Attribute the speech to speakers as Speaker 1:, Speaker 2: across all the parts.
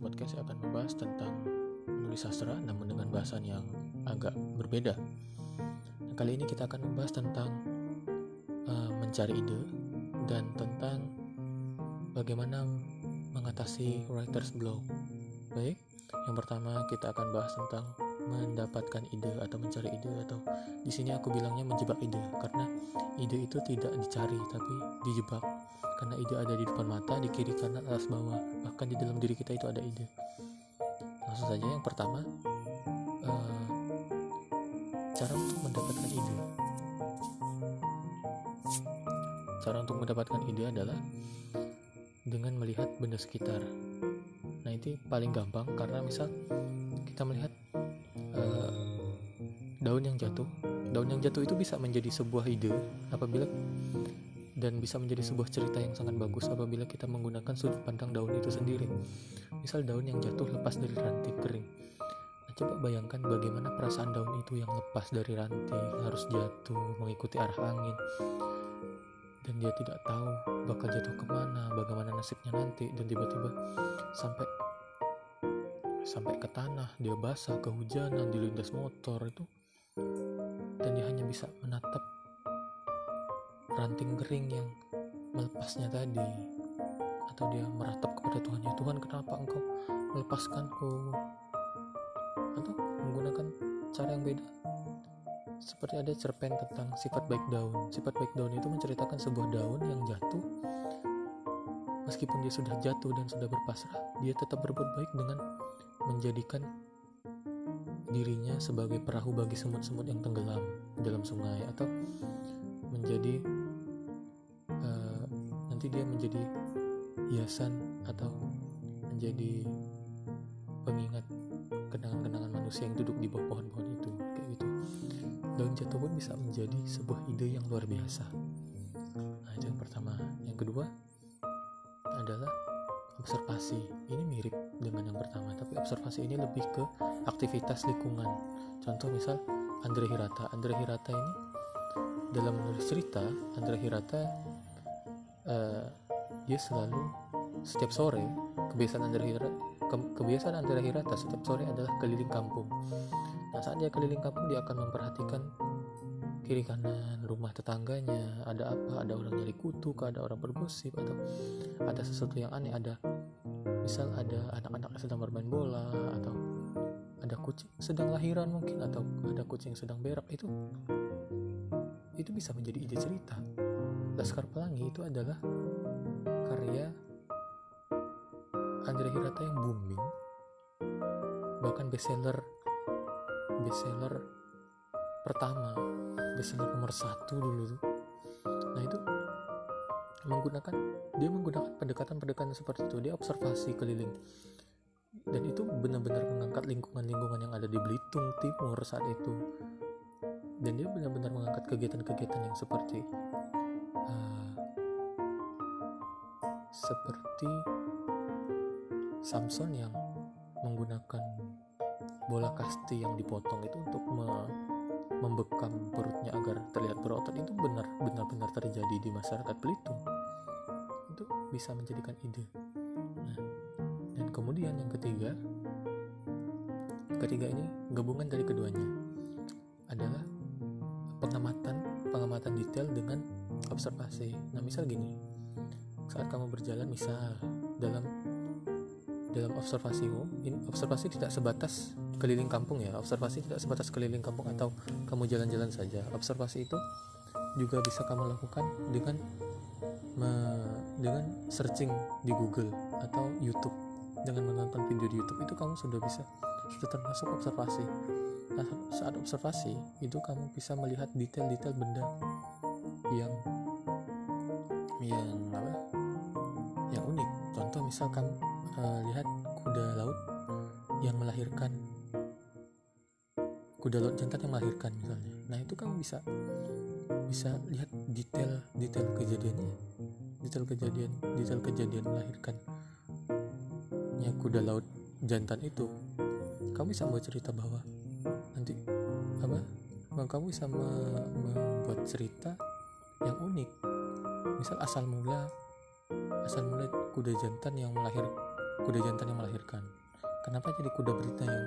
Speaker 1: podcast saya akan membahas tentang menulis sastra namun dengan bahasan yang agak berbeda. Nah, kali ini kita akan membahas tentang uh, mencari ide dan tentang bagaimana mengatasi writer's block. Baik, yang pertama kita akan bahas tentang mendapatkan ide atau mencari ide atau di sini aku bilangnya menjebak ide karena ide itu tidak dicari tapi dijebak karena ide ada di depan mata, di kiri kanan, atas bawah, bahkan di dalam diri kita itu ada ide. Langsung saja yang pertama, uh, cara untuk mendapatkan ide. Cara untuk mendapatkan ide adalah dengan melihat benda sekitar. Nah itu paling gampang karena misal kita melihat uh, daun yang jatuh, daun yang jatuh itu bisa menjadi sebuah ide apabila dan bisa menjadi sebuah cerita yang sangat bagus apabila kita menggunakan sudut pandang daun itu sendiri. Misal daun yang jatuh lepas dari ranting kering. Nah, coba bayangkan bagaimana perasaan daun itu yang lepas dari ranting, harus jatuh, mengikuti arah angin. Dan dia tidak tahu bakal jatuh ke mana, bagaimana nasibnya nanti, dan tiba-tiba sampai sampai ke tanah, dia basah, kehujanan, dilindas motor itu, dan dia hanya bisa menatap ranting kering yang melepasnya tadi. Atau dia meratap kepada Tuhan ya Tuhan kenapa engkau melepaskanku? Atau menggunakan cara yang beda. Seperti ada cerpen tentang sifat baik daun. Sifat baik daun itu menceritakan sebuah daun yang jatuh. Meskipun dia sudah jatuh dan sudah berpasrah dia tetap berbuat baik dengan menjadikan dirinya sebagai perahu bagi semut-semut yang tenggelam dalam sungai atau menjadi nanti dia menjadi hiasan atau menjadi pengingat kenangan-kenangan manusia yang duduk di bawah pohon-pohon itu kayak gitu. Daun jatuh pun bisa menjadi sebuah ide yang luar biasa. Nah itu yang pertama. Yang kedua adalah observasi. Ini mirip dengan yang pertama tapi observasi ini lebih ke aktivitas lingkungan. Contoh misal Andre Hirata. Andre Hirata ini dalam menulis cerita Andre Hirata uh, dia selalu setiap sore kebiasaan Andrea Hirata ke, kebiasaan Andrea Hirata setiap sore adalah keliling kampung. Nah saat dia keliling kampung dia akan memperhatikan kiri kanan rumah tetangganya ada apa ada orang nyari kutu ada orang bergosip atau ada sesuatu yang aneh ada misal ada anak-anak sedang bermain bola atau ada kucing sedang lahiran mungkin atau ada kucing sedang berak itu itu bisa menjadi ide cerita Laskar Pelangi itu adalah karya Andre Hirata yang booming bahkan bestseller bestseller pertama bestseller nomor satu dulu tuh. Nah itu menggunakan dia menggunakan pendekatan-pendekatan seperti itu. Dia observasi keliling. Dan itu benar-benar mengangkat lingkungan-lingkungan yang ada di Belitung Timur saat itu. Dan dia benar-benar mengangkat kegiatan-kegiatan yang seperti seperti Samson yang menggunakan bola kasti yang dipotong itu untuk me membekam perutnya agar terlihat berotot itu benar benar-benar terjadi di masyarakat Belitung. Itu bisa menjadikan ide. Nah dan kemudian yang ketiga ketiga ini gabungan dari keduanya adalah pengamatan observasi nah misal gini. Saat kamu berjalan misal dalam dalam observasimu ini observasi tidak sebatas keliling kampung ya. Observasi tidak sebatas keliling kampung atau kamu jalan-jalan saja. Observasi itu juga bisa kamu lakukan dengan me, dengan searching di Google atau YouTube. Dengan menonton video di YouTube itu kamu sudah bisa sudah termasuk observasi. Nah saat observasi itu kamu bisa melihat detail-detail benda yang yang apa? Yang unik. Contoh misalkan uh, lihat kuda laut yang melahirkan. Kuda laut jantan yang melahirkan misalnya. Nah itu kamu bisa bisa lihat detail detail kejadiannya. Detail kejadian detail kejadian melahirkan ya kuda laut jantan itu. Kamu bisa membuat cerita bahwa nanti apa? Kamu bisa membuat cerita yang unik misal asal mula asal mula kuda jantan yang melahir kuda jantan yang melahirkan. Kenapa jadi kuda berita yang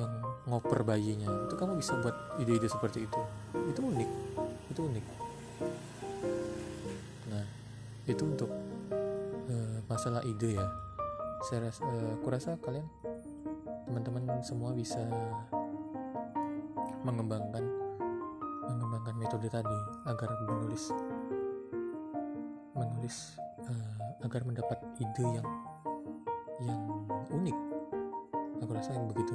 Speaker 1: yang ngoper bayinya? Itu kamu bisa buat ide-ide seperti itu. Itu unik. Itu unik. Nah itu untuk uh, masalah ide ya. Saya uh, kurasa kalian teman-teman semua bisa mengembangkan mengembangkan metode tadi agar menulis menulis uh, agar mendapat ide yang yang unik. Aku rasa yang begitu.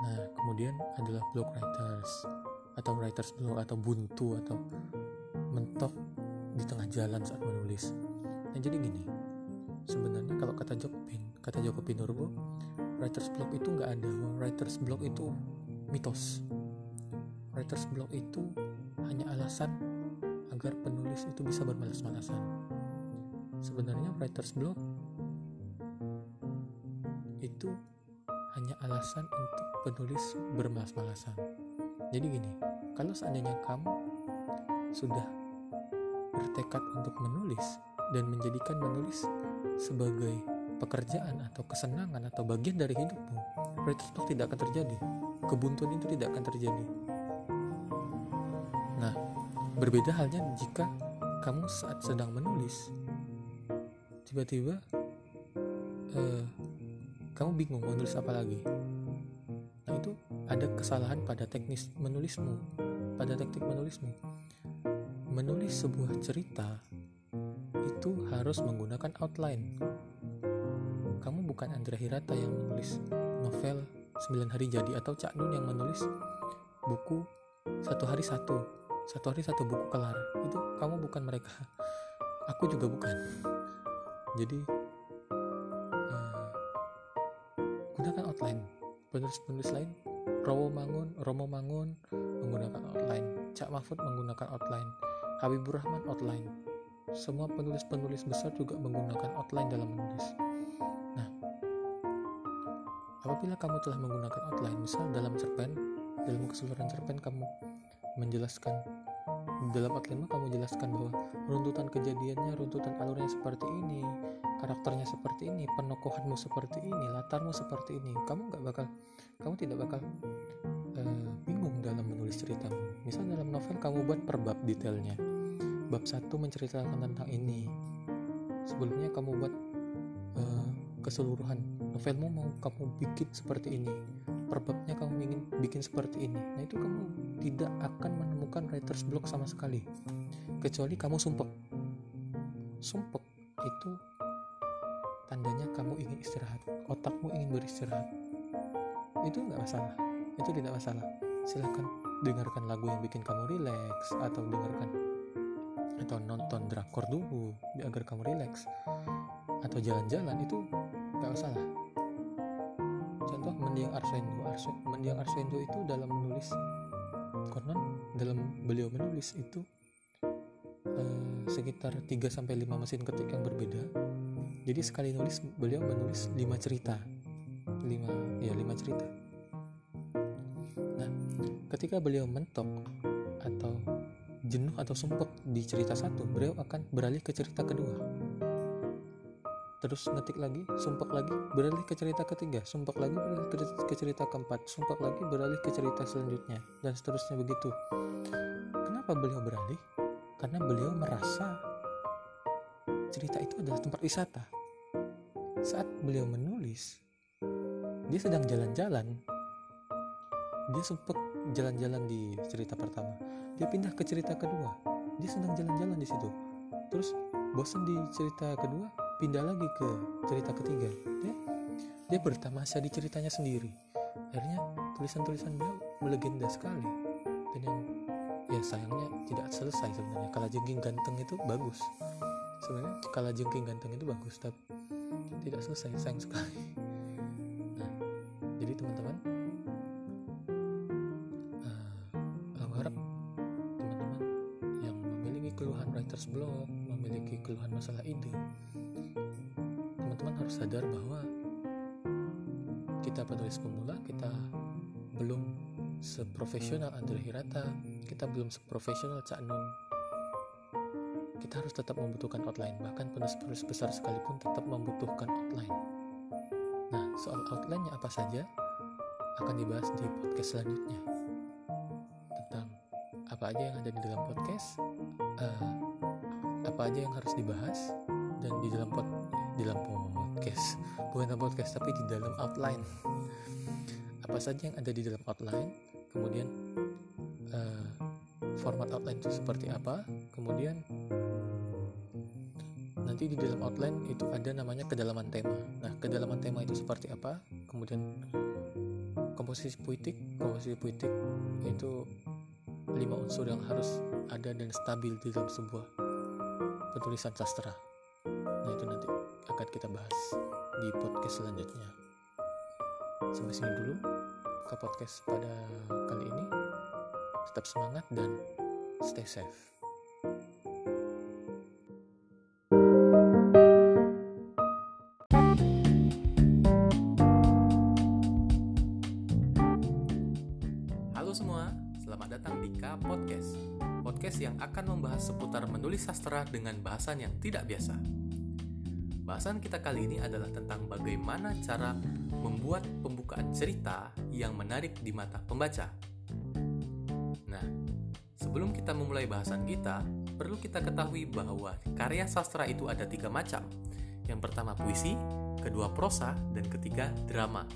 Speaker 1: Nah kemudian adalah blog writers atau writers blog atau buntu atau mentok di tengah jalan saat menulis. Nah jadi gini sebenarnya kalau kata Jokpin kata Joko Pinurbo writers blog itu nggak ada. Writers blog itu mitos. Writers blog itu hanya alasan agar penulis itu bisa bermalas-malasan sebenarnya writers blog itu hanya alasan untuk penulis bermalas-malasan jadi gini kalau seandainya kamu sudah bertekad untuk menulis dan menjadikan menulis sebagai pekerjaan atau kesenangan atau bagian dari hidupmu, writers block tidak akan terjadi. Kebuntuan itu tidak akan terjadi. Nah, berbeda halnya jika kamu saat sedang menulis, tiba-tiba uh, kamu bingung mau nulis apa lagi. Nah, itu ada kesalahan pada teknis menulismu, pada teknik menulismu. Menulis sebuah cerita itu harus menggunakan outline kamu bukan Andrea Hirata yang menulis novel 9 hari jadi atau Cak Nun yang menulis buku satu hari satu satu hari satu buku kelar. Itu kamu bukan mereka. Aku juga bukan. Jadi uh, gunakan outline. Penulis-penulis lain Romo Mangun Romo Mangun menggunakan outline. Cak Mahfud menggunakan outline. Habibur Rahman outline. Semua penulis-penulis besar juga menggunakan outline dalam menulis. Apabila kamu telah menggunakan outline, misal dalam cerpen, dalam keseluruhan cerpen kamu menjelaskan dalam outline kamu jelaskan bahwa runtutan kejadiannya, runtutan alurnya seperti ini, karakternya seperti ini, penokohanmu seperti ini, latarmu seperti ini. Kamu nggak bakal, kamu tidak bakal uh, bingung dalam menulis ceritamu. Misal dalam novel kamu buat per bab detailnya. Bab satu menceritakan tentang ini. Sebelumnya kamu buat uh, keseluruhan novelmu mau kamu bikin seperti ini perbabnya kamu ingin bikin seperti ini. Nah itu kamu tidak akan menemukan writer's block sama sekali. Kecuali kamu sumpek. Sumpek itu tandanya kamu ingin istirahat. Otakmu ingin beristirahat. Itu nggak masalah. Itu tidak masalah. Silahkan dengarkan lagu yang bikin kamu rileks atau dengarkan atau nonton drakor dulu agar kamu rileks atau jalan-jalan itu nggak masalah contoh mendiang Arswendo. Mendiang Arswendo itu dalam menulis konon dalam beliau menulis itu eh, sekitar 3 sampai 5 mesin ketik yang berbeda. Jadi sekali nulis beliau menulis 5 cerita. 5 ya 5 cerita. Nah ketika beliau mentok atau jenuh atau sumpek di cerita satu beliau akan beralih ke cerita kedua terus ngetik lagi sumpah lagi beralih ke cerita ketiga. Sumpah lagi beralih ke cerita keempat. Sumpah lagi beralih ke cerita selanjutnya. Dan seterusnya begitu. Kenapa beliau beralih? Karena beliau merasa cerita itu adalah tempat wisata. Saat beliau menulis dia sedang jalan-jalan. Dia sempat jalan-jalan di cerita pertama. Dia pindah ke cerita kedua. Dia sedang jalan-jalan di situ. Terus bosan di cerita kedua pindah lagi ke cerita ketiga dia dia bertamasya di ceritanya sendiri. Akhirnya tulisan-tulisan beliau melegenda sekali. Dan yang ya sayangnya tidak selesai sebenarnya. Kala jengking ganteng itu bagus. Sebenarnya kala jengking ganteng itu bagus tapi tidak selesai. Sayang sekali. Nah jadi teman-teman uh, harap teman-teman yang memiliki keluhan writers block memiliki keluhan masalah ide harus sadar bahwa kita penulis pemula kita belum seprofesional Andre Hirata kita belum seprofesional Cak Nun. Kita harus tetap membutuhkan outline bahkan penulis-penulis besar sekalipun tetap membutuhkan outline. Nah soal outline-nya apa saja akan dibahas di podcast selanjutnya. Tentang apa aja yang ada di dalam podcast uh, apa aja yang harus dibahas dan di dalam pod di dalam podcast. Bukan dalam podcast tapi di dalam outline. Apa saja yang ada di dalam outline kemudian uh, format outline itu seperti apa kemudian nanti di dalam outline itu ada namanya kedalaman tema. Nah kedalaman tema itu seperti apa kemudian komposisi puitik komposisi puitik itu lima unsur yang harus ada dan stabil di dalam sebuah penulisan sastra. Nah itu nanti akan kita bahas di podcast selanjutnya sampai sini dulu ke podcast pada kali ini tetap semangat dan stay safe
Speaker 2: Halo semua, selamat datang di K Podcast. Podcast yang akan membahas seputar menulis sastra dengan bahasan yang tidak biasa. Bahasan kita kali ini adalah tentang bagaimana cara membuat pembukaan cerita yang menarik di mata pembaca. Nah, sebelum kita memulai bahasan kita, perlu kita ketahui bahwa karya sastra itu ada tiga macam. Yang pertama puisi, kedua prosa, dan ketiga drama.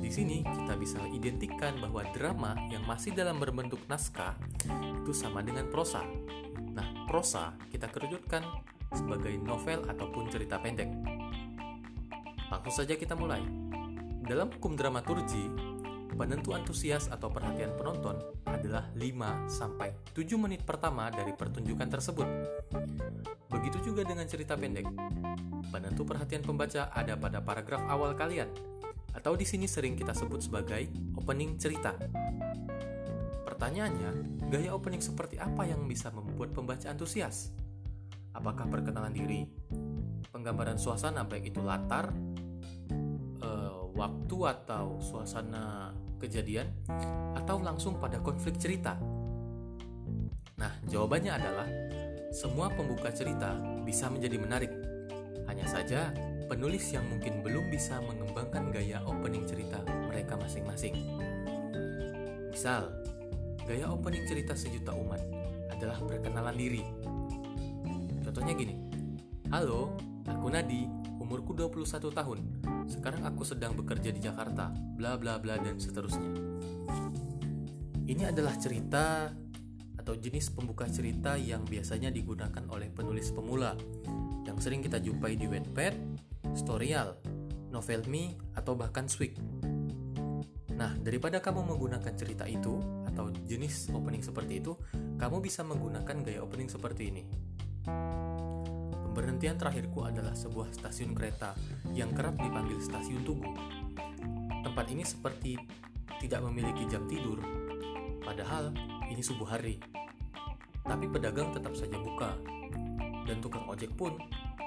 Speaker 2: Di sini kita bisa identikan bahwa drama yang masih dalam berbentuk naskah itu sama dengan prosa. Nah, prosa kita kerujutkan sebagai novel ataupun cerita pendek. Langsung saja kita mulai. Dalam hukum dramaturgi, penentu antusias atau perhatian penonton adalah 5 sampai 7 menit pertama dari pertunjukan tersebut. Begitu juga dengan cerita pendek. Penentu perhatian pembaca ada pada paragraf awal kalian atau di sini sering kita sebut sebagai opening cerita. Pertanyaannya, gaya opening seperti apa yang bisa membuat pembaca antusias? Apakah perkenalan diri, penggambaran suasana baik itu latar, uh, waktu atau suasana kejadian, atau langsung pada konflik cerita? Nah, jawabannya adalah semua pembuka cerita bisa menjadi menarik. Hanya saja penulis yang mungkin belum bisa mengembangkan gaya opening cerita mereka masing-masing. Misal, gaya opening cerita sejuta umat adalah perkenalan diri. Contohnya gini, Halo, aku Nadi, umurku 21 tahun. Sekarang aku sedang bekerja di Jakarta, bla bla bla dan seterusnya. Ini adalah cerita atau jenis pembuka cerita yang biasanya digunakan oleh penulis pemula yang sering kita jumpai di Wattpad, Storyal, Novelme, atau bahkan Swig. Nah, daripada kamu menggunakan cerita itu atau jenis opening seperti itu, kamu bisa menggunakan gaya opening seperti ini. Pemberhentian terakhirku adalah sebuah stasiun kereta yang kerap dipanggil stasiun Tugu. Tempat ini seperti tidak memiliki jam tidur, padahal ini subuh hari. Tapi pedagang tetap saja buka, dan tukang ojek pun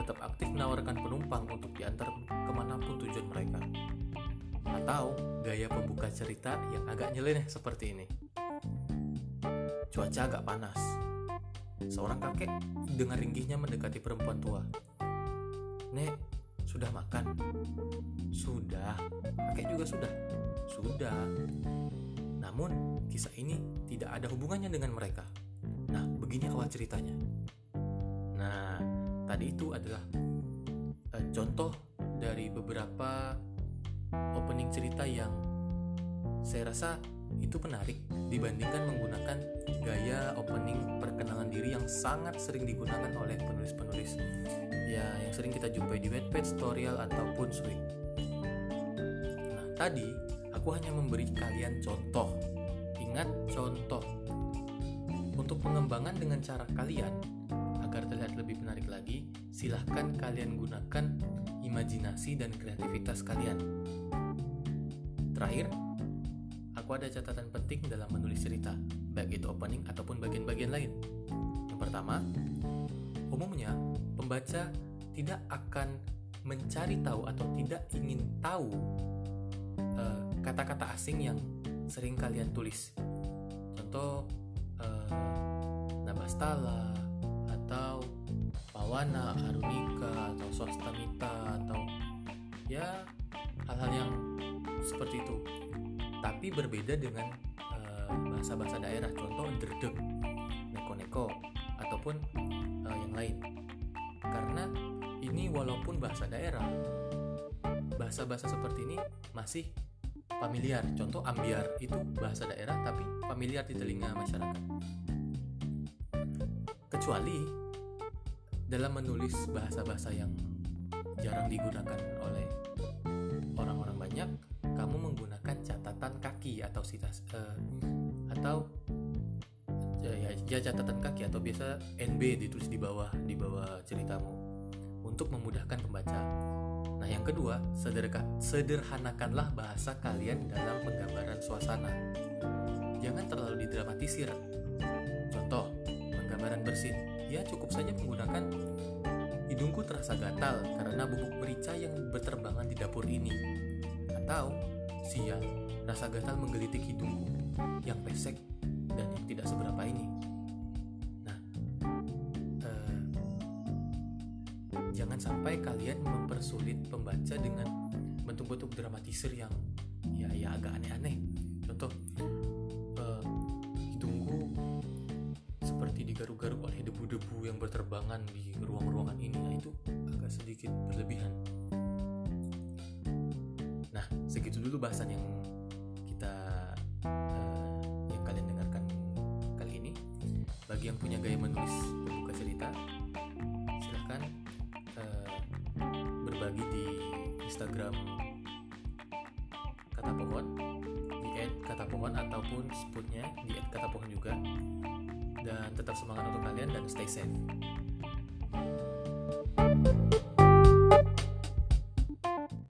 Speaker 2: tetap aktif menawarkan penumpang untuk diantar ke mana pun tujuan mereka. Atau gaya pembuka cerita yang agak nyeleneh seperti ini. Cuaca agak panas. Seorang kakek dengan ringgihnya mendekati perempuan tua. Nek, sudah makan? Sudah. Kakek juga sudah. Sudah. Namun, kisah ini tidak ada hubungannya dengan mereka. Nah, begini awal ceritanya. Nah, tadi itu adalah uh, contoh dari beberapa opening cerita yang saya rasa itu menarik dibandingkan menggunakan gaya opening perkenalan diri yang sangat sering digunakan oleh penulis-penulis ya yang sering kita jumpai di Wattpad, Storyal ataupun Swing. Nah, tadi aku hanya memberi kalian contoh. Ingat contoh. Untuk pengembangan dengan cara kalian, agar terlihat lebih menarik lagi, silahkan kalian gunakan imajinasi dan kreativitas kalian. Terakhir, aku ada catatan penting dalam menulis cerita, baik itu opening ataupun bagian-bagian lain. Yang pertama, umumnya pembaca tidak akan mencari tahu atau tidak ingin tahu eh, kata-kata uh, asing yang sering kalian tulis. Contoh uh, Nabastala, awana, arunika, atau swastamita atau ya hal-hal yang seperti itu. Tapi berbeda dengan eh, bahasa-bahasa daerah, contoh derdek, neko-neko, ataupun uh, yang lain. Karena ini walaupun bahasa daerah, bahasa-bahasa seperti ini masih familiar. Contoh ambiar itu bahasa daerah tapi familiar di telinga masyarakat. Kecuali dalam menulis bahasa-bahasa yang jarang digunakan oleh kaki atau sitas uh, atau ya, ya, ya catatan kaki atau biasa NB ditulis di bawah di bawah ceritamu untuk memudahkan pembaca. Nah, yang kedua, sederhana, sederhanakanlah bahasa kalian dalam penggambaran suasana. Jangan terlalu didramatisir. Contoh, penggambaran bersin. Ya, cukup saja menggunakan hidungku terasa gatal karena bubuk merica yang berterbangan di dapur ini. Atau, siang, rasa gatal menggelitik hidungku yang pesek dan yang tidak seberapa ini. Nah, eh, jangan sampai kalian mempersulit pembaca dengan bentuk-bentuk dramatisir yang ya ya agak aneh-aneh. Contoh, eh, hidungku seperti digaruk-garuk oleh debu-debu yang berterbangan di ruang-ruangan ini. Nah, itu agak sedikit berlebihan. Nah, segitu dulu bahasan yang Bagi yang punya gaya menulis pembuka cerita, silahkan eh, berbagi di Instagram kata pohon di kata pohon ataupun sebutnya di kata pohon juga. Dan tetap semangat untuk kalian dan stay safe